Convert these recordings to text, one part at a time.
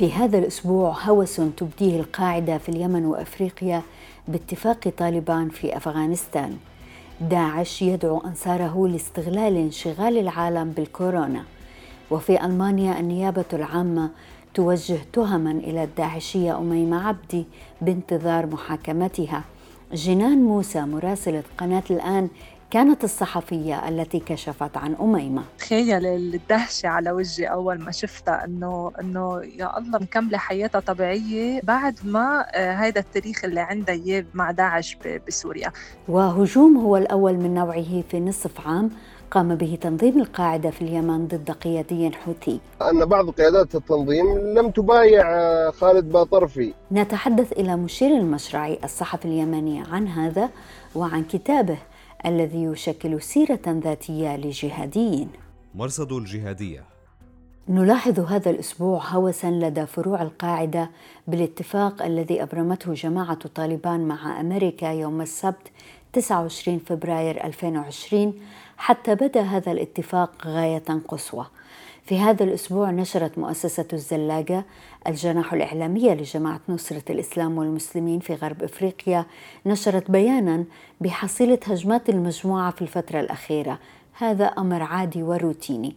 في هذا الأسبوع هوس تبديه القاعدة في اليمن وأفريقيا باتفاق طالبان في أفغانستان. داعش يدعو أنصاره لاستغلال انشغال العالم بالكورونا. وفي ألمانيا النيابة العامة توجه تهما إلى الداعشية أميمة عبدي بانتظار محاكمتها. جنان موسى مراسلة قناة الآن كانت الصحفية التي كشفت عن أميمة. تخيل الدهشة على وجهي أول ما شفتها إنه إنه يا الله مكملة حياتها طبيعية بعد ما هذا آه، التاريخ اللي عندها إياه مع داعش بسوريا. وهجوم هو الأول من نوعه في نصف عام قام به تنظيم القاعدة في اليمن ضد قيادي حوثي. أن بعض قيادات التنظيم لم تبايع آه، خالد باطرفي. نتحدث إلى مشير المشرعي الصحفي اليمني عن هذا وعن كتابه الذي يشكل سيرة ذاتية لجهاديين مرصد الجهادية. نلاحظ هذا الأسبوع هوسا لدى فروع القاعدة بالاتفاق الذي أبرمته جماعة طالبان مع أمريكا يوم السبت 29 فبراير 2020 حتى بدا هذا الاتفاق غاية قصوى. في هذا الأسبوع نشرت مؤسسة الزلاجة الجناح الإعلامية لجماعة نصرة الإسلام والمسلمين في غرب إفريقيا نشرت بيانا بحصيلة هجمات المجموعة في الفترة الأخيرة. هذا أمر عادي وروتيني.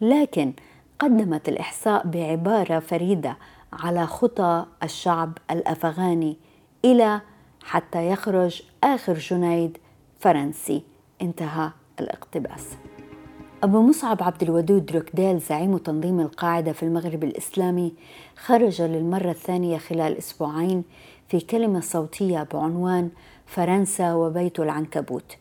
لكن قدمت الإحصاء بعبارة فريدة على خطى الشعب الأفغاني إلى حتى يخرج آخر جنيد فرنسي. انتهى الاقتباس. أبو مصعب عبد الودود دروكديل زعيم تنظيم القاعدة في المغرب الإسلامي خرج للمرة الثانية خلال أسبوعين في كلمة صوتية بعنوان فرنسا وبيت العنكبوت.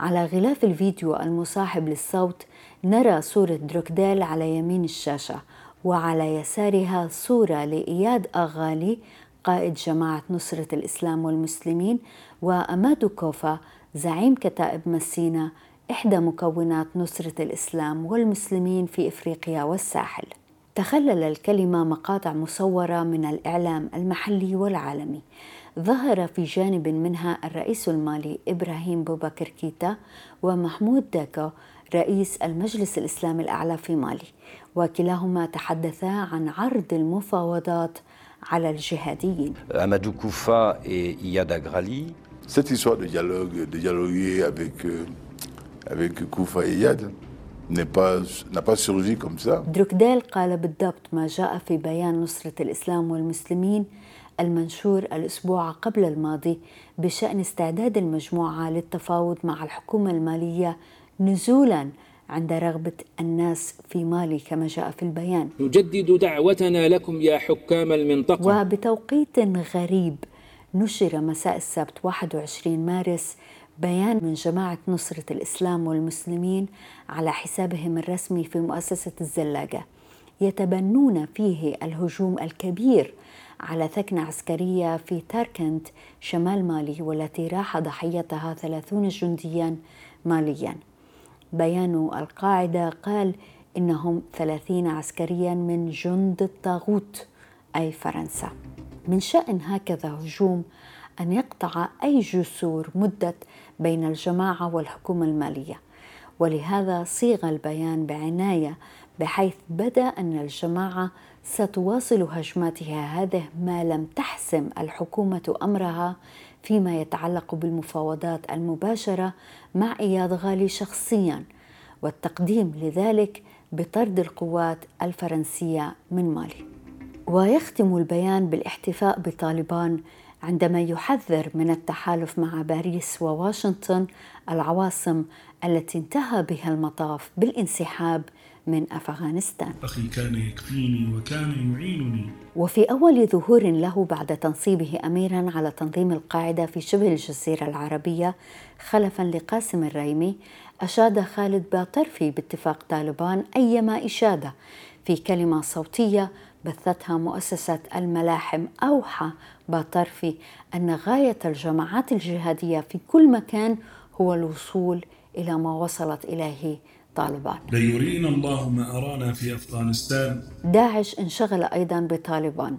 على غلاف الفيديو المصاحب للصوت نرى صورة دروكديل على يمين الشاشة وعلى يسارها صورة لإياد أغالي قائد جماعة نصرة الإسلام والمسلمين وأمادو كوفا زعيم كتائب مسينا إحدى مكونات نصرة الإسلام والمسلمين في إفريقيا والساحل. تخلل الكلمة مقاطع مصورة من الإعلام المحلي والعالمي. ظهر في جانب منها الرئيس المالي إبراهيم بوبكر كيتا ومحمود داكو رئيس المجلس الإسلامي الأعلى في مالي وكلاهما تحدثا عن عرض المفاوضات على الجهاديين. Amadou Koufa et Agrali. Cette histoire de dialogue, de dialoguer avec euh, avec Koufa et Yad n'a pas surgi comme ça. دروكديل قال بالضبط ما جاء في بيان نصرة الإسلام والمسلمين المنشور الأسبوع قبل الماضي بشأن استعداد المجموعة للتفاوض مع الحكومة المالية نزولا عند رغبة الناس في مالي كما جاء في البيان نجدد دعوتنا لكم يا حكام المنطقة وبتوقيت غريب نشر مساء السبت 21 مارس بيان من جماعة نصرة الإسلام والمسلمين على حسابهم الرسمي في مؤسسة الزلاجة. يتبنون فيه الهجوم الكبير على ثكنة عسكرية في تاركنت شمال مالي والتي راح ضحيتها ثلاثون جنديا ماليا. بيان القاعدة قال إنهم ثلاثين عسكريا من جند الطاغوت أي فرنسا. من شأن هكذا هجوم أن يقطع أي جسور مدة بين الجماعة والحكومة المالية. ولهذا صيغ البيان بعناية بحيث بدأ أن الجماعة ستواصل هجماتها هذه ما لم تحسم الحكومة أمرها فيما يتعلق بالمفاوضات المباشرة مع إياد غالي شخصيا والتقديم لذلك بطرد القوات الفرنسية من مالي. ويختم البيان بالاحتفاء بطالبان عندما يحذر من التحالف مع باريس وواشنطن العواصم التي انتهى بها المطاف بالانسحاب من أفغانستان. أخي كان يكفيني وكان يعينني. وفي أول ظهور له بعد تنصيبه اميرا على تنظيم القاعدة في شبه الجزيرة العربية خلفا لقاسم الريمي أشاد خالد باطرفي باتفاق طالبان أيما إشادة في كلمة صوتية بثتها مؤسسة الملاحم أوحى باطرفي أن غاية الجماعات الجهادية في كل مكان هو الوصول إلى ما وصلت إليه طالبان. ليرينا الله ما أرانا في أفغانستان. داعش انشغل أيضا بطالبان.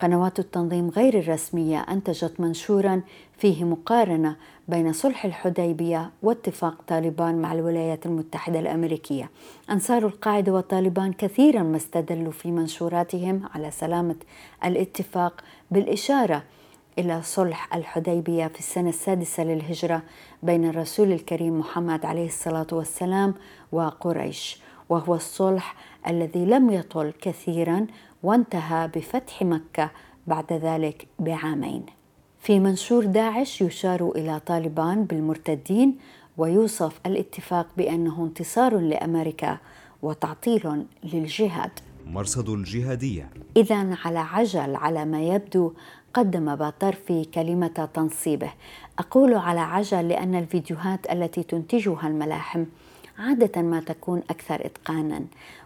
قنوات التنظيم غير الرسمية أنتجت منشورا فيه مقارنة بين صلح الحديبية واتفاق طالبان مع الولايات المتحدة الأمريكية. أنصار القاعدة وطالبان كثيرا ما استدلوا في منشوراتهم على سلامة الاتفاق بالإشارة إلى صلح الحديبية في السنة السادسة للهجرة بين الرسول الكريم محمد عليه الصلاة والسلام وقريش وهو الصلح الذي لم يطل كثيرا وانتهى بفتح مكة بعد ذلك بعامين. في منشور داعش يشار إلى طالبان بالمرتدين ويوصف الاتفاق بأنه انتصار لأمريكا وتعطيل للجهاد. مرصد الجهادية إذا على عجل على ما يبدو قدم باطرفي كلمة تنصيبه. أقول على عجل لأن الفيديوهات التي تنتجها الملاحم عادة ما تكون أكثر إتقانا.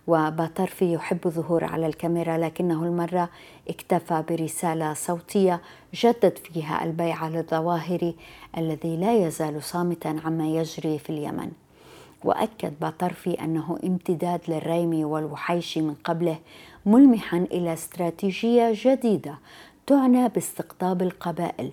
وباطرفي يحب الظهور على الكاميرا لكنه المرة اكتفى برسالة صوتية جدد فيها البيعة للظواهر الذي لا يزال صامتا عما يجري في اليمن. وأكد باطرفي أنه امتداد للريم والوحيش من قبله ملمحا إلى استراتيجية جديدة تعنى باستقطاب القبائل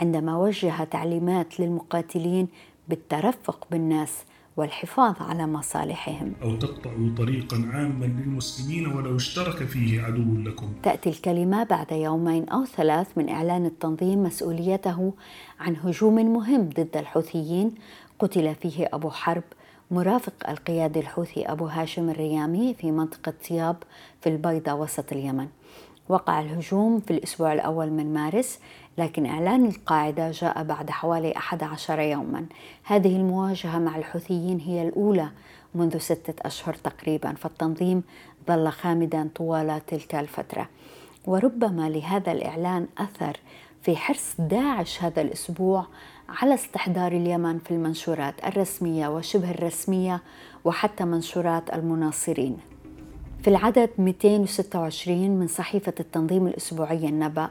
عندما وجه تعليمات للمقاتلين بالترفق بالناس والحفاظ على مصالحهم. أو تقطعوا طريقا عاما للمسلمين ولو اشترك فيه عدو لكم. تأتي الكلمة بعد يومين أو ثلاث من إعلان التنظيم مسؤوليته عن هجوم مهم ضد الحوثيين. قتل فيه أبو حرب. مرافق القيادي الحوثي أبو هاشم الريامي في منطقة طياب في البيضة وسط اليمن. وقع الهجوم في الأسبوع الأول من مارس لكن إعلان القاعدة جاء بعد حوالي 11 يوما. هذه المواجهة مع الحوثيين هي الأولى منذ ستة أشهر تقريبا فالتنظيم ظل خامدا طوال تلك الفترة. وربما لهذا الإعلان أثر في حرص داعش هذا الأسبوع على استحضار اليمن في المنشورات الرسمية وشبه الرسمية وحتى منشورات المناصرين. في العدد 226 من صحيفة التنظيم الأسبوعي النبأ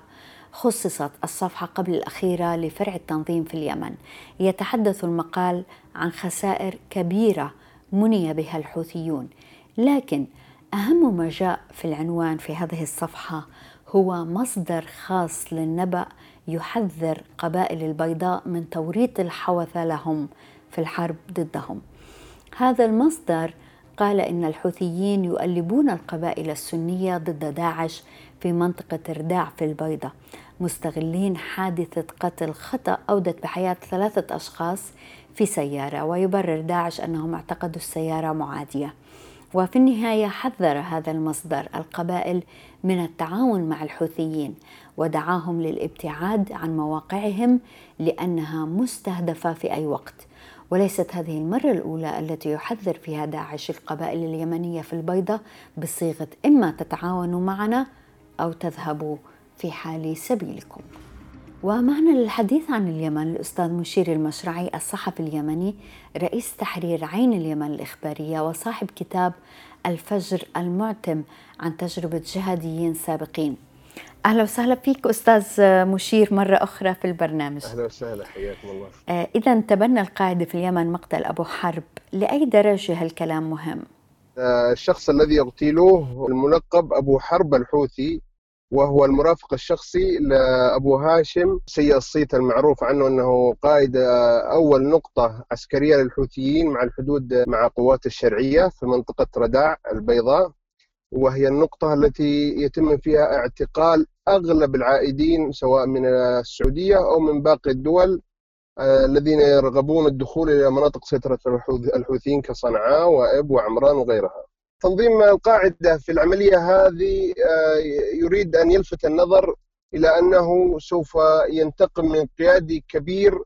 خصصت الصفحة قبل الأخيرة لفرع التنظيم في اليمن. يتحدث المقال عن خسائر كبيرة مني بها الحوثيون. لكن أهم ما جاء في العنوان في هذه الصفحة هو مصدر خاص للنبأ يحذر قبائل البيضاء من توريط الحوثة لهم في الحرب ضدهم. هذا المصدر قال إن الحوثيين يؤلبون القبائل السنية ضد داعش في منطقة رداع في البيضة مستغلين حادثة قتل خطأ أودت بحياة ثلاثة أشخاص في سيارة ويبرر داعش أنهم اعتقدوا السيارة معادية. وفي النهاية حذر هذا المصدر القبائل من التعاون مع الحوثيين ودعاهم للابتعاد عن مواقعهم لأنها مستهدفة في أي وقت. وليست هذه المرة الأولى التي يحذر فيها داعش القبائل اليمنية في البيضة بصيغة إما تتعاونوا معنا أو تذهبوا في حال سبيلكم. ومعنا للحديث عن اليمن الأستاذ مشير المشرعي الصحفي اليمني رئيس تحرير عين اليمن الإخبارية وصاحب كتاب الفجر المعتم عن تجربة جهاديين سابقين. أهلا وسهلا فيك أستاذ مشير مرة أخرى في البرنامج. أهلا وسهلا حياكم الله. آه، إذا تبنى القاعدة في اليمن مقتل أبو حرب. لأي درجة هالكلام مهم؟ آه، الشخص الذي يغتيله الملقب أبو حرب الحوثي وهو المرافق الشخصي لأبو هاشم سيء الصيت المعروف عنه أنه قائد آه، أول نقطة عسكرية للحوثيين مع الحدود مع قوات الشرعية في منطقة رداع البيضاء وهي النقطة التي يتم فيها اعتقال أغلب العائدين سواء من السعودية أو من باقي الدول آه، الذين يرغبون الدخول إلى مناطق سيطرة الحوث- الحوثيين كصنعاء وإب وعمران وغيرها. تنظيم القاعدة في العملية هذه آه، يريد أن يلفت النظر إلى أنه سوف ينتقم من قيادي كبير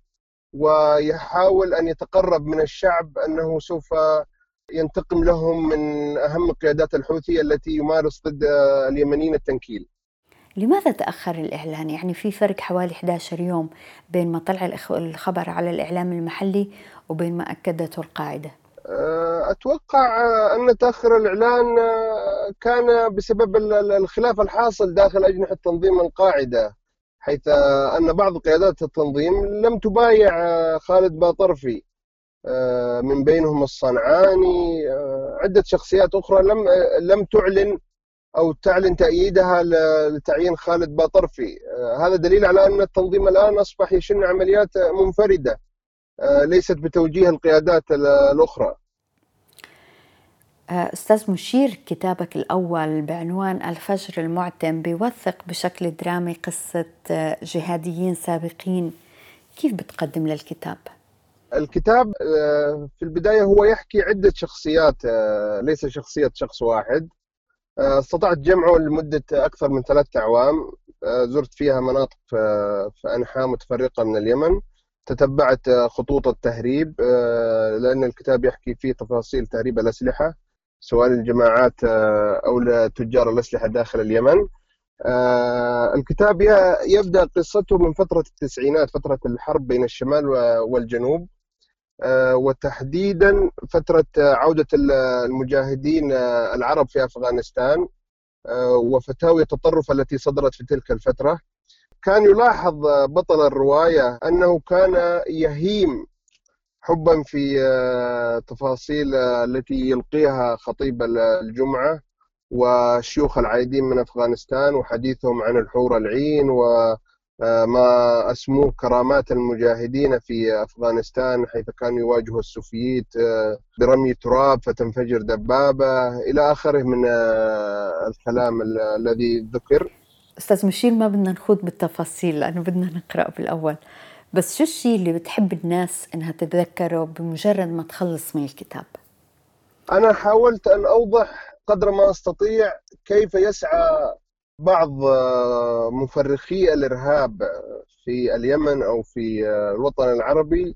ويحاول أن يتقرب من الشعب أنه سوف ينتقم لهم من أهم قيادات الحوثي التي يمارس ضد آه، اليمنيين التنكيل. لماذا تأخر الإعلان؟ يعني في فرق حوالي 11 يوم بين ما طلع الخبر على الإعلام المحلي وبين ما أكدته القاعدة أتوقع أن تأخر الإعلان كان بسبب الخلاف الحاصل داخل أجنحة تنظيم القاعدة حيث أن بعض قيادات التنظيم لم تبايع خالد باطرفي من بينهم الصنعاني عدة شخصيات أخرى لم لم تعلن أو تعلن تأييدها لتعيين خالد باطرفي. هذا دليل على أن التنظيم الآن أصبح يشن عمليات منفردة. ليست بتوجيه القيادات الأخرى. أستاذ مشير كتابك الأول بعنوان الفجر المعتم بيوثق بشكل درامي قصة جهاديين سابقين. كيف بتقدم للكتاب؟ الكتاب في البداية هو يحكي عدة شخصيات ليس شخصية شخص واحد. استطعت جمعه لمدة أكثر من ثلاثة أعوام. زرت فيها مناطق في أنحاء متفرقة من اليمن. تتبعت خطوط التهريب لأن الكتاب يحكي فيه تفاصيل تهريب الأسلحة سواء للجماعات أو لتجار الأسلحة داخل اليمن. الكتاب يبدأ قصته من فترة التسعينات فترة الحرب بين الشمال والجنوب. وتحديدا فترة عودة المجاهدين العرب في أفغانستان. وفتاوي التطرف التي صدرت في تلك الفترة. كان يلاحظ بطل الرواية أنه كان يهيم حبا في تفاصيل التي يلقيها خطيب الجمعة وشيوخ العايدين من أفغانستان وحديثهم عن الحور العين وما أسموه كرامات المجاهدين في أفغانستان حيث كانوا يواجهوا السوفييت برمي تراب فتنفجر دبابة إلى آخره من الكلام الذي ذكر. أستاذ مشير ما بدنا نخوض بالتفاصيل لأنه بدنا نقرأ بالأول بس شو الشيء اللي بتحب الناس إنها تتذكره بمجرد ما تخلص من الكتاب؟ أنا حاولت أن أوضح قدر ما أستطيع كيف يسعى بعض مفرخي الإرهاب في اليمن أو في الوطن العربي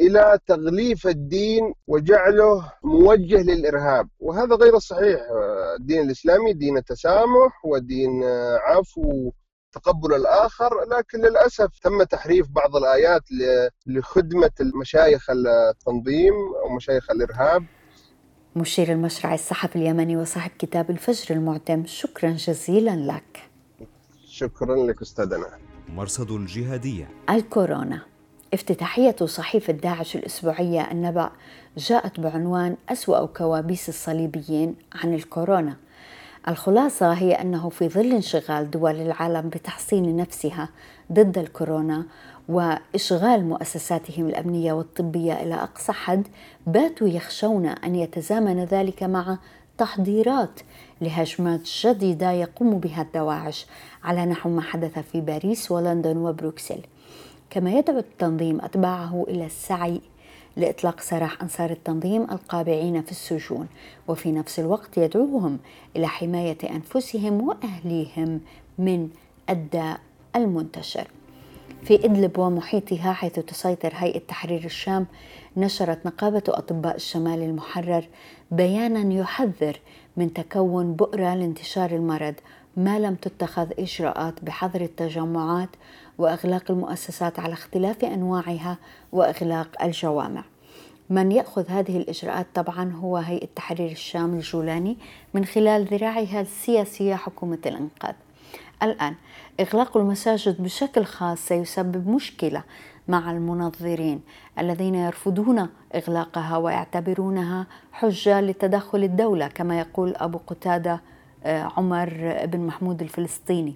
إلى تغليف الدين وجعله موجه للإرهاب. وهذا غير صحيح. الدين الإسلامي دين التسامح ودين عفو تقبل الآخر. لكن للأسف تم تحريف بعض الآيات لخدمة المشايخ التنظيم أو مشايخ الإرهاب. مشير المشرع الصحفي اليمني وصاحب كتاب الفجر المعتم شكرا جزيلا لك. شكرا لك أستاذنا. مرصد الجهادية. الكورونا. افتتاحية صحيفة داعش الأسبوعية النبأ جاءت بعنوان أسوأ كوابيس الصليبيين عن الكورونا. الخلاصة هي أنه في ظل انشغال دول العالم بتحصين نفسها ضد الكورونا وإشغال مؤسساتهم الأمنية والطبية إلى أقصى حد باتوا يخشون أن يتزامن ذلك مع تحضيرات لهجمات جديدة يقوم بها الدواعش على نحو ما حدث في باريس ولندن وبروكسل. كما يدعو التنظيم أتباعه إلى السعي لإطلاق سراح أنصار التنظيم القابعين في السجون وفي نفس الوقت يدعوهم إلى حماية أنفسهم وأهليهم من الداء المنتشر. في إدلب ومحيطها حيث تسيطر هيئة تحرير الشام نشرت نقابة أطباء الشمال المحرر بيانا يحذر من تكون بؤرة لانتشار المرض ما لم تتخذ إجراءات بحظر التجمعات وإغلاق المؤسسات على اختلاف أنواعها وإغلاق الجوامع. من يأخذ هذه الإجراءات طبعا هو هيئة تحرير الشام الجولاني من خلال ذراعها السياسية حكومة الإنقاذ. الآن إغلاق المساجد بشكل خاص سيسبب مشكلة مع المنظرين الذين يرفضون إغلاقها ويعتبرونها حجة لتدخل الدولة كما يقول أبو قتادة آه، عمر بن محمود الفلسطيني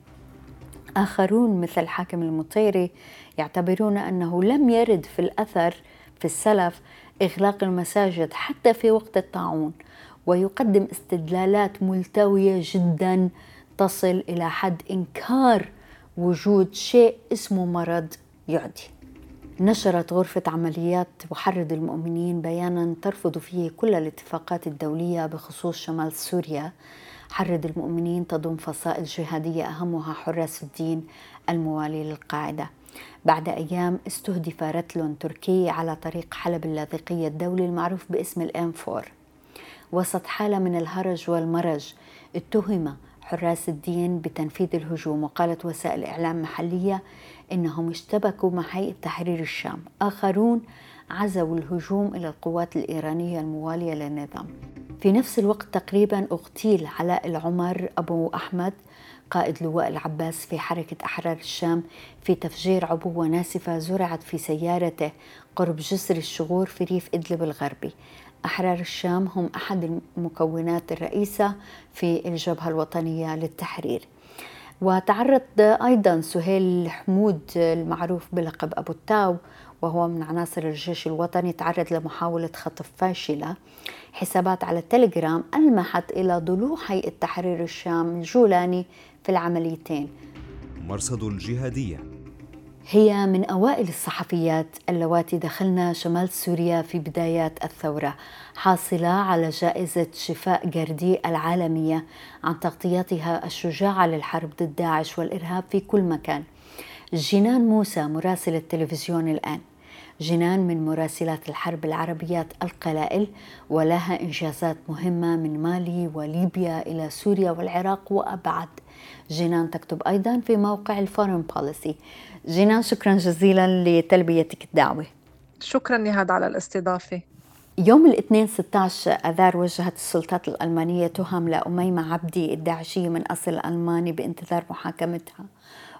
آخرون مثل حاكم المطيري يعتبرون أنه لم يرد في الأثر في السلف إغلاق المساجد حتى في وقت الطاعون ويقدم استدلالات ملتوية جدا تصل إلى حد إنكار وجود شيء اسمه مرض يعدي. نشرت غرفة عمليات محرض المؤمنين بيانا ترفض فيه كل الاتفاقات الدولية بخصوص شمال سوريا حرض المؤمنين تضم فصائل جهادية أهمها حراس الدين الموالي للقاعدة. بعد أيام استهدف رتل تركي على طريق حلب اللاذقية الدولي المعروف باسم الام فور وسط حالة من الهرج والمرج اتهم حراس الدين بتنفيذ الهجوم وقالت وسائل إعلام محلية إنهم اشتبكوا مع هيئة تحرير الشام. آخرون عزوا الهجوم إلى القوات الإيرانية الموالية للنظام. في نفس الوقت تقريبا اغتيل علاء العمر أبو أحمد قائد لواء العباس في حركة أحرار الشام في تفجير عبوة ناسفة زرعت في سيارته قرب جسر الشغور في ريف إدلب الغربي. أحرار الشام هم أحد المكونات الرئيسة في الجبهة الوطنية للتحرير. وتعرض أيضا سهيل حمود المعروف بلقب أبو التاو وهو من عناصر الجيش الوطني تعرض لمحاولة خطف فاشلة. حسابات على التليجرام ألمحت إلى ضلوع هيئة تحرير الشام الجولاني في العمليتين. مرصد الجهادية. هي من أوائل الصحفيات اللواتي دخلن شمال سوريا في بدايات الثورة حاصلة على جائزة شفاء جردي العالمية عن تغطيتها الشجاعة للحرب ضد داعش والإرهاب في كل مكان. جنان موسى مراسل التلفزيون الآن. جنان من مراسلات الحرب العربيات القلائل ولها إنجازات مهمة من مالي وليبيا إلى سوريا والعراق وأبعد. جنان تكتب أيضا في موقع الفورن بوليسي. جنان شكرا جزيلا لتلبيتك الدعوة. شكرا نهاد على الاستضافة. يوم الاثنين 16 أذار وجهت السلطات الألمانية تهم لأميمة عبدي الداعشيه من أصل ألماني بانتظار محاكمتها.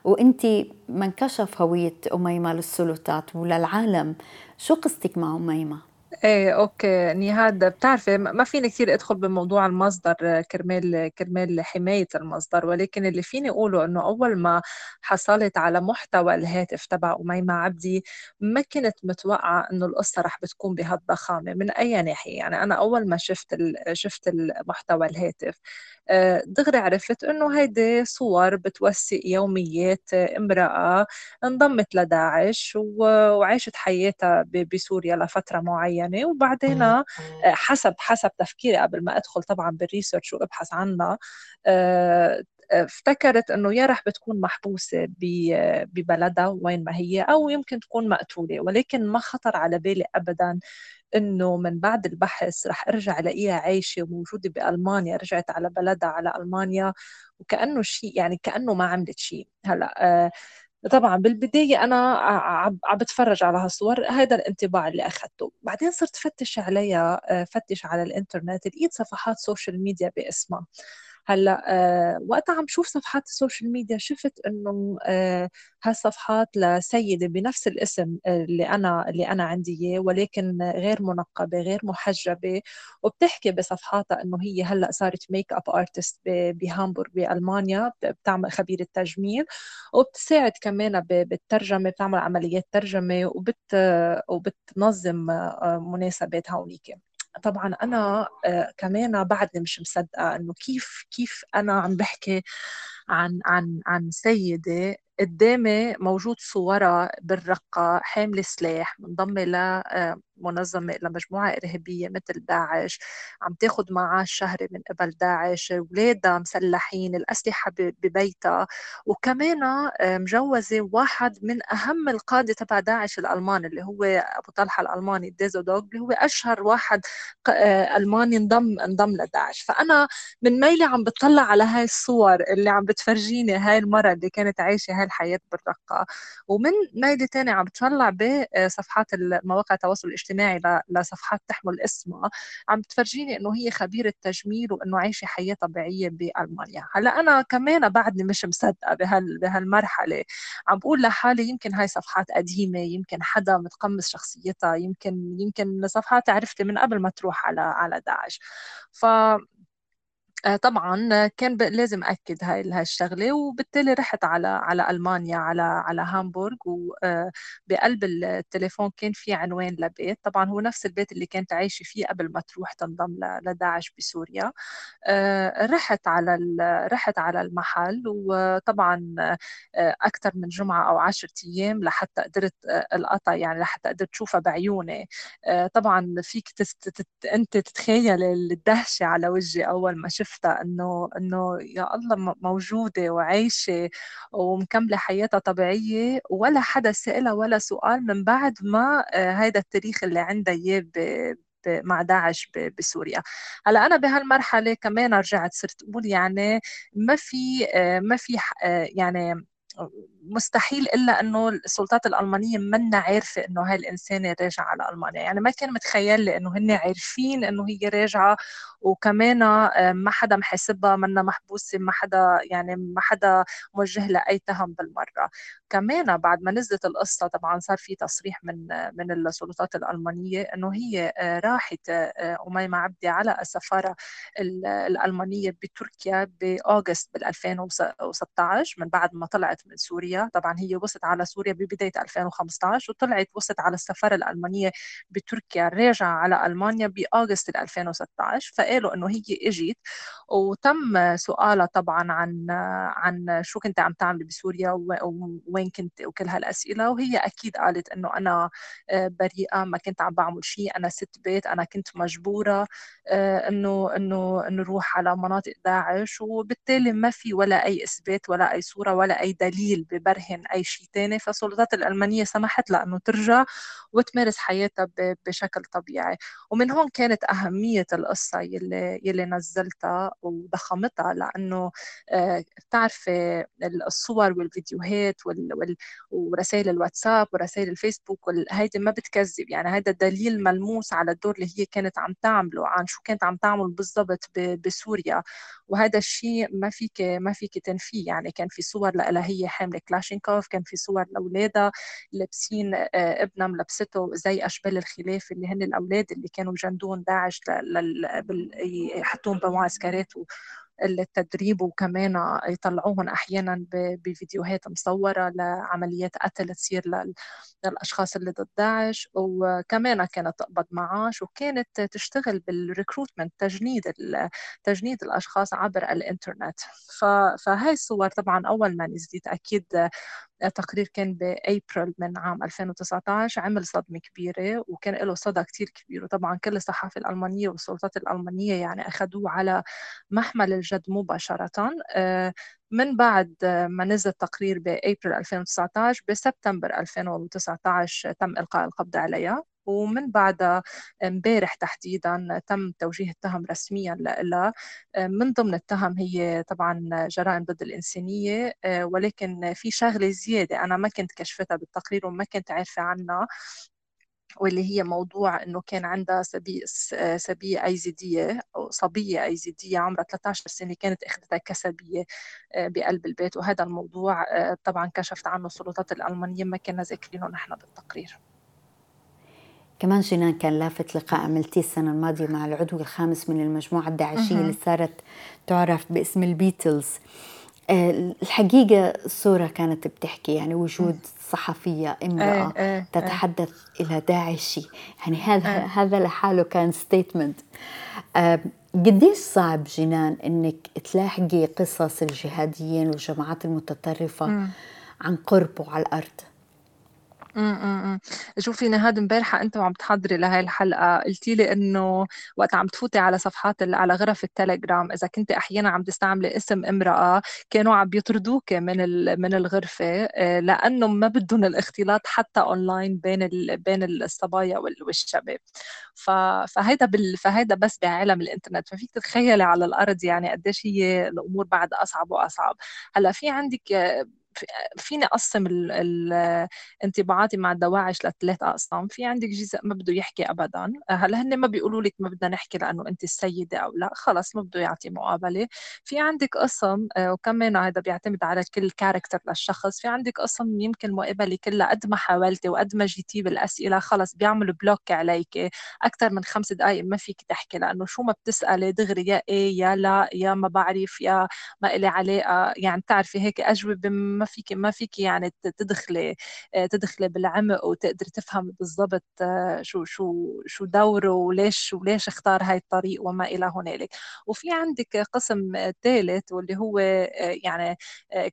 وانت ما انكشف هوية أميمة للسلطات وللعالم شو قصتك مع أميمة؟ إيه okay. نهاد بتعرفي ما فيني كثير أدخل بموضوع المصدر كرمال كرمال حماية المصدر ولكن اللي فيني أقوله إنه أول ما حصلت على محتوى الهاتف تبع أميمة عبدي ما كنت متوقعة إنه القصة رح بتكون بهالضخامة من أي ناحية؟ يعني أنا أول ما شفت شفت المحتوى الهاتف آه، دغري عرفت إنه هيدي صور بتوثق يوميات امرأة انضمت لداعش وعاشت حياتها بسوريا لفترة معينة وبعدين آه، حسب حسب تفكيري قبل ما أدخل طبعا بالريسيرش وأبحث عنها آه، افتكرت إنه يا رح بتكون محبوسة ببلدها وين ما هي أو يمكن تكون مقتولة ولكن ما خطر على بالي ابدا إنه من بعد البحث رح أرجع ألاقيها عايشة وموجودة بألمانيا رجعت على بلدها على ألمانيا وكأنه شيء يعني كأنه ما عملت شيء هلأ آه طبعا بالبداية أنا عم بتفرج على هالصور هذا الانطباع اللي أخذته بعدين صرت فتش عليها آه، فتش على الإنترنت لقيت صفحات social media باسمها. هلأ آه وقتها عم شوف صفحات ال social media شفت إنه آه هالصفحات لسيدة بنفس الاسم اللي أنا اللي أنا عندي إياه ولكن غير منقبة غير محجبة. وبتحكي بصفحاتها إنه هي هلأ صارت makeup artist بهامبورغ بألمانيا بتعمل خبيرة تجميل. وبتساعد كمان بالترجمة بتعمل عمليات ترجمة وبت وبتنظم آه، مناسبات هونيك. طبعا أنا آه، كمان بعدني مش مصدقة إنه كيف كيف أنا عم بحكي عن عن عن سيدة قدامي موجود صورها بالرقة حاملة سلاح منضمة لمنظمة لمجموعة إرهابية مثل داعش عم تاخد معاش شهري من قبل داعش أولادها مسلحين الأسلحة ببيتها. وكمان آه، مجوزة واحد من أهم القادة تبع داعش الألمان اللي هو أبو طلحة الألماني ديزو دوغ اللي هو أشهر واحد آه، ألماني انضم انضم لداعش. فأنا من ميلي عم بطلع على هاي الصور اللي عم بتفرجيني هاي المرة اللي كانت عايشة هاي الحياة بالرقة. ومن ميلي تاني عم بتطلع بصفحات مواقع التواصل الاجتماعي لصفحات تحمل اسمها عم بتفرجيني إنه هي خبيرة تجميل وإنه عايشة حياة طبيعية بألمانيا. هلأ أنا كمان بعدني مش مصدقة بهال بهالمرحلة. عم بقول لحالي يمكن هاي صفحات قديمة يمكن حدا متقمص شخصيتها يمكن يمكن صفحات عرفتي من قبل ما تروح على على داعش. ف آه، طبعا كان لازم اكد هاي هالشغله وبالتالي رحت على على ألمانيا على على هامبورغ وبقلب آه، التليفون كان في عنوان لبيت. طبعا هو نفس البيت اللي كانت عايشة فيه قبل ما تروح تنضم لداعش بسوريا. آه، رحت على رحت على المحل وطبعا أكثر من جمعة أو عشرة أيام لحتى قدرت القطع يعني لحتى قدرت تشوفها بعيوني. طبعا فيك أنت تتخيل الدهشة على وجهي أول ما شفت شفتها إنه إنه يا الله موجودة وعايشة ومكملة حياتها طبيعية ولا حدا سألها ولا سؤال من بعد ما هذا آه، التاريخ اللي عندها إياه مع داعش بسوريا. هلأ أنا بهالمرحلة كمان رجعت صرت أقول يعني ما في آه، ما في آه، يعني مستحيل إلا إنه السلطات الألمانية منا عارفة إنه هاي الإنسانة راجعة على ألمانيا. يعني ما كان متخيل لي إنه هن عارفين إنه هي راجعة وكمان آه، ما حدا محاسبها منا محبوسة ما حدا يعني ما حدا موجه لها أي تهم بالمرة. كمان بعد ما نزلت القصة طبعا صار في تصريح من من السلطات الألمانية إنه هي آه، راحت آه، أميمة عبدي على السفارة الألمانية بتركيا باغسطس بال 2016 من بعد ما طلعت من سوريا. طبعا هي وصلت على سوريا ببداية 2015 وطلعت وصلت على السفارة الألمانية بتركيا راجعة على ألمانيا بأغسطس 2016 فقالوا إنه هي إجت. وتم سؤالها طبعا عن عن شو كنت عم تعملي بسوريا وين كنت وكل هالأسئلة. وهي أكيد قالت إنه أنا آه، بريئة ما كنت عم بعمل شيء أنا ست بيت أنا كنت مجبورة آه، إنه إنه نروح على مناطق داعش. وبالتالي ما في ولا أي إثبات ولا أي صورة ولا أي دليل ببرهن أي شيء ثاني فالسلطات الألمانية سمحت لها انه ترجع وتمارس حياتها بشكل طبيعي. ومن هون كانت أهمية القصة يلي يلي نزلتها وضخمتها لأنه آه، بتعرفي الصور والفيديوهات ورسائل الواتساب ورسائل الفيسبوك هيدي ما بتكذب. يعني هذا دليل ملموس على الدور اللي هي كانت عم تعمله عن شو كانت عم تعمل بالضبط بسوريا. وهذا الشيء ما فيك ما فيك تنفيه. يعني كان في صور لها هي حاملة كلاشينكوف كان في صور لأولادها لابسين آه، ابنها ملبسته زي أشبال الخلاف اللي هن الأولاد اللي كانوا جندون داعش يحطوهم بمعسكرات التدريب وكمان يطلعوهم أحيانا بفيديوهات مصورة لعمليات قتل تصير للأشخاص اللي ضد داعش وكمان كانت تقبض معاش وكانت تشتغل بالريكروتمنت تجنيد تجنيد الأشخاص عبر الإنترنت. فهاي الصور طبعا أول ما نزلت أكيد تقرير كان بأبريل من عام 2019 عمل صدمة كبيرة وكان له صدى كتير كبير. وطبعا كل الصحافة الألمانية والسلطات الألمانية يعني أخذوه على محمل الجد مباشرة. آه، من بعد ما نزل تقرير بأبريل 2019 بسبتمبر 2019 تم إلقاء القبض عليها. ومن بعدها امبارح تحديدا تم توجيه التهم رسميا لها من ضمن التهم هي طبعا جرائم ضد الإنسانية. ولكن في شغلة زيادة أنا ما كنت كشفتها بالتقرير وما كنت عارفة عنها واللي هي موضوع إنه كان عندها سبي سبية أيزيدية أو صبية أيزيدية عمرها 13 سنة كانت أخذتها كسبية بقلب البيت. وهذا الموضوع طبعا كشفت عنه السلطات الألمانية ما كنا ذاكرينه نحن بالتقرير. كمان جنان كان لافت لقاء عملتيه السنة الماضية مع العضو الخامس من المجموعة الداعشية اللي صارت تعرف باسم البيتلز. آه، الحقيقة الصورة كانت بتحكي يعني وجود صحفية امرأة إيه إيه تتحدث إيه إلى داعشي. يعني هذا إيه. هذا لحاله كان statement آه، قديش صعب جنان إنك تلاحقي قصص الجهاديين والجماعات المتطرفة عن قرب وعلى الأرض؟ امم شوفي نهاد امبارحة أنت وعم تحضري لهي الحلقة قلتي لي إنه وقت عم تفوتي على صفحات على غرف التليجرام إذا كنت أحيانا عم تستعملي اسم امرأة كانوا عم بيطردوك من من الغرفة آه، لأنه ما بدهم الاختلاط حتى اونلاين بين بين الصبايا والشباب. فهيدا بال... فهيدا بس بعالم الإنترنت. ففيك تتخيلي على الأرض يعني قديش هي الأمور بعد أصعب وأصعب. هلأ في عندك فيني أقسم انطباعاتي مع الدواعش لثلاث أقسام. في عندك جزء ما بده يحكي ابدا. هلأ هن ما بيقولوا لك ما بدنا نحكي لأنه انت السيدة أو لا. خلص ما بده يعطي مقابلة. في عندك قسم آه، وكمان هذا بيعتمد على كل character للشخص. في عندك قسم يمكن مقابله كلها قد ما حاولتي وقد ما جيتي بالأسئلة. خلص بيعملوا block عليك. أكثر من خمس دقائق ما فيك تحكي لأنه شو ما بتسألي دغري يا إيه يا لا يا ما بعرف يا ما إلي علاقة. يعني بتعرفي هيك أجوبة ما فيك ما فيك يعني تدخلي آه، تدخلي بالعمق وتقدري تفهم بالضبط آه، شو شو شو دوره وليش وليش اختار هاي الطريق وما إلى هنالك. وفي عندك قسم ثالث واللي هو آه، يعني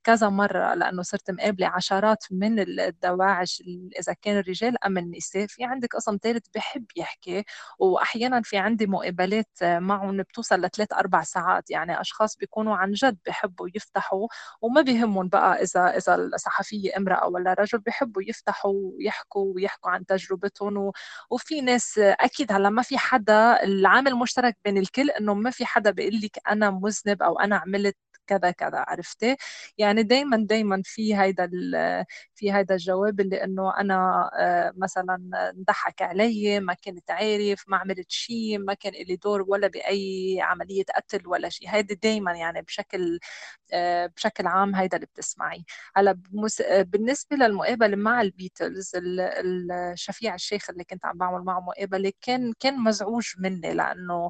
كذا مرة لأنه صرت مقابلة عشرات من الدواعش إذا كان الرجال أم النساء. في عندك قسم ثالث بحب يحكي وأحيانا في عندي مقابلات معهم بتوصل لثلاث أربع ساعات. يعني أشخاص بيكونوا عن جد بحبوا يفتحوا وما بيهمهم بقى إذا إذا الصحفية امرأة ولا رجل بيحبوا يفتحوا ويحكوا ويحكوا عن تجربتهم وفي ناس أكيد هلأ ما في حدا العامل المشترك بين الكل إنه ما في حدا بيقول لك أنا مذنب أو أنا عملت كذا كذا عرفتي؟ يعني دايما دايما في هيدا في هيدا الجواب اللي إنه أنا آه، مثلا انضحك علي ما كنت عارف ما عملت شيء ما كان لي دور ولا بأي عملية قتل ولا شيء هيدا دايما يعني بشكل آه، بشكل عام هيدا اللي بتسمعي. هلأ بالنسبة للمقابلة مع البيتلز الشفيع الشيخ اللي كنت عم بعمل معه مقابلة كان كان مزعوج مني لأنه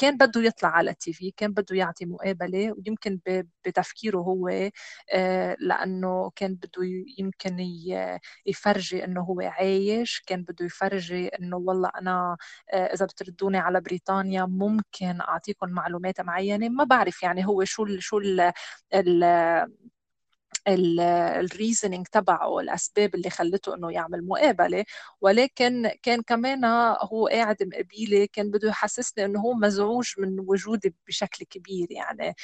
كان بده يطلع على التي في كان بده يعطي مقابلة ويمكن بتفكيره هو آه، لأنه كان بده يمكن يفرجي إنه هو عايش كان بده يفرجي إنه والله أنا آه، إذا بتردوني على بريطانيا ممكن اعطيكم معلومات معينة ما بعرف يعني هو شو ال شو ال ال reasoning تبعه الأسباب اللي خلته إنه يعمل مقابلة. ولكن كان كمان هو قاعد مقابيلي كان بده يحسسني إنه هو مزعوج من وجودي بشكل كبير يعني.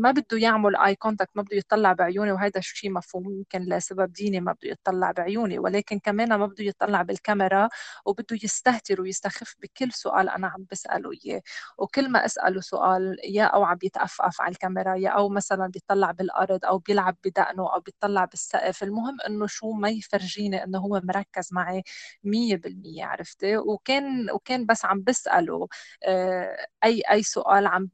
ما بده يعمل اي contact ما بده يطلع بعيوني وهذا شيء مفهوم يمكن لسبب ديني ما بده يطلع بعيوني. ولكن كمان ما بده يطلع بالكاميرا وبده يستهتر ويستخف بكل سؤال أنا عم بسأله إياه. وكل ما أسأله سؤال يا أو عم يتأفف على الكاميرا يا أو مثلا بيطلع بالأرض أو بيلعب بدقنه أو بيطلع بالسقف المهم إنه شو ما يفرجيني إنه هو مركز معي 100% عرفتي؟ وكان وكان بس عم بسأله آه، أي أي سؤال عم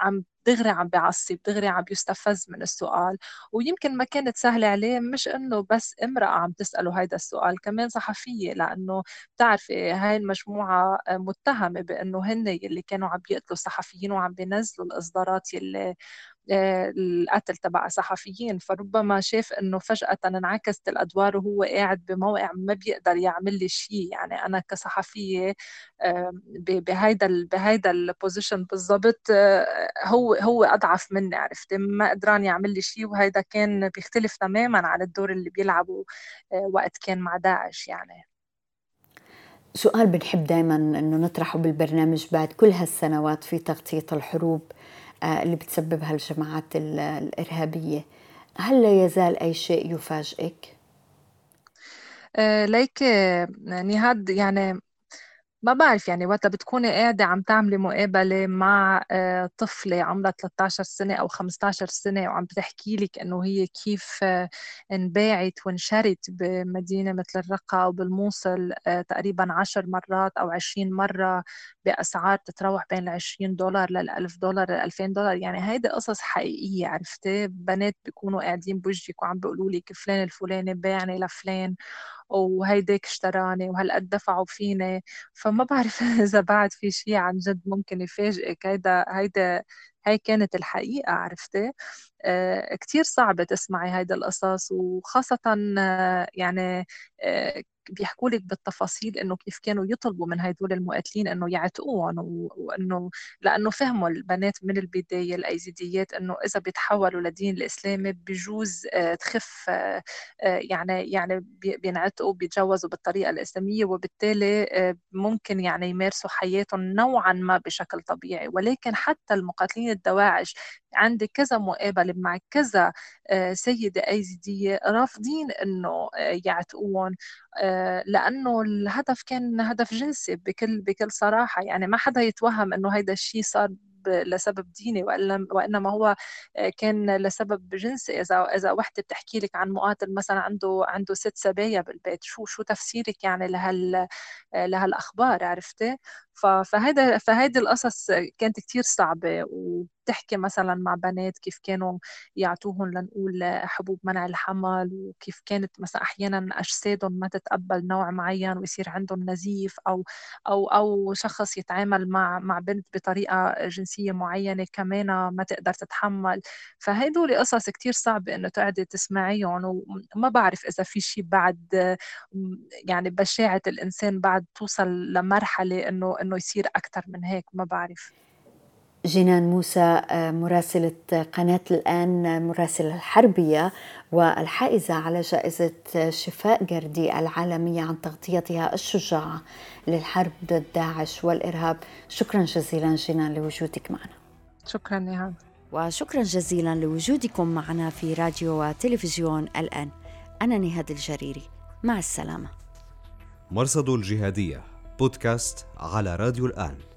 عم دغري عم بيعصب دغري عم بيستفز من السؤال. ويمكن ما كانت سهلة عليه مش إنه بس امرأة عم تسأله هيدا السؤال كمان صحفية لأنه بتعرفي هاي المجموعة متهمة بإنه هن اللي كانوا عم بيقتلوا الصحفيين وعم بينزلوا الإصدارات يلي القتل تبع صحفيين فربما شاف إنه فجأة انعكست الأدوار وهو قاعد بموقع ما بيقدر يعمل لي شيء. يعني أنا كصحفية بهيدا بهيدا البوزيشن بالضبط آه، هو هو أضعف مني عرفتي؟ ما قدران يعمل لي شيء وهيدا كان بيختلف تماما عن الدور اللي بيلعبه آه، وقت كان مع داعش يعني. سؤال بنحب دائما إنه نطرحه بالبرنامج بعد كل هالسنوات في تغطية الحروب. اللي بتسببها الجماعات الإرهابية هل لا يزال أي شيء يفاجئك؟ آه، ليك نهاد يعني ما بعرف يعني وقتها بتكوني قاعدة عم تعملي مقابلة مع آه، طفلة عمرها 13 سنة أو 15 سنة وعم بتحكي لك إنه هي كيف آه، انباعت وانشرت بمدينة مثل الرقة أو بالموصل آه، تقريبا 10 مرات أو 20 مرة بأسعار تتراوح بين ال 20 دولار لل 1000 دولار لل 2000 دولار. يعني هيدي قصص حقيقية عرفتي؟ بنات بيكونوا قاعدين بوجهك وعم بيقولوا لك فلان الفلاني باعني لفلان وهيداك اشتراني وهالقد دفعوا فيني. فما بعرف إذا بعد في شيء عن جد ممكن يفاجئك. هيدا هيدا هاي كانت الحقيقة عرفتي؟ آه كتير صعبة تسمعي هيدا القصص وخاصة آه يعني آه بيحكوا لك بالتفاصيل إنه كيف كانوا يطلبوا من هدول المقاتلين إنه يعتقوهم وإنه لأنه فهموا البنات من البداية الأيزيديات إنه إذا بيتحولوا لدين الإسلامي بجوز آه، تخف آه، آه، يعني يعني بينعتقوا بيتجوزوا بالطريقة الإسلامية وبالتالي ممكن يعني يمارسوا حياتهم نوعا ما بشكل طبيعي. ولكن حتى المقاتلين الدواعش عندي كذا مقابله مع كذا سيدة أيزيدية رافضين إنه يعتقوهم لأنه الهدف كان هدف جنسي بكل بكل صراحة. يعني ما حدا يتوهم إنه هيدا الشيء صار لسبب ديني وإنما هو كان لسبب جنسي. إذا إذا وحدة بتحكي لك عن مقاتل مثلا عنده عنده ست سبايا بالبيت شو شو تفسيرك يعني لهال لهالأخبار؟ عرفتي؟ فهذا فهيدي القصص كانت كتير صعبة وبتحكي مثلا مع بنات كيف كانوا يعطوهم لنقول حبوب منع الحمل وكيف كانت مثلا أحيانا أجسادهم ما تتقبل نوع معين ويصير عندهم نزيف أو أو أو شخص يتعامل مع مع بنت بطريقة جنسية معينة كمان ما تقدر تتحمل. فهدول قصص كتير صعبة إنه تقعدي تسمعيهم وما بعرف إذا في شيء بعد يعني بشاعة الإنسان بعد توصل لمرحلة إنه إنه يصير أكثر من هيك ما بعرف. جنان موسى آه، مراسلة قناة الآن مراسلة الحربية والحائزة على جائزة شفاء جردي العالمية عن تغطيتها الشجاعة للحرب ضد داعش والإرهاب. شكرا جزيلا جنان لوجودك معنا. شكرا نهاد وشكرا جزيلا لوجودكم معنا في راديو وتلفزيون الآن. أنا نهاد الجريري. مع السلامة. مرصد الجهادية. بودكاست على راديو الآن.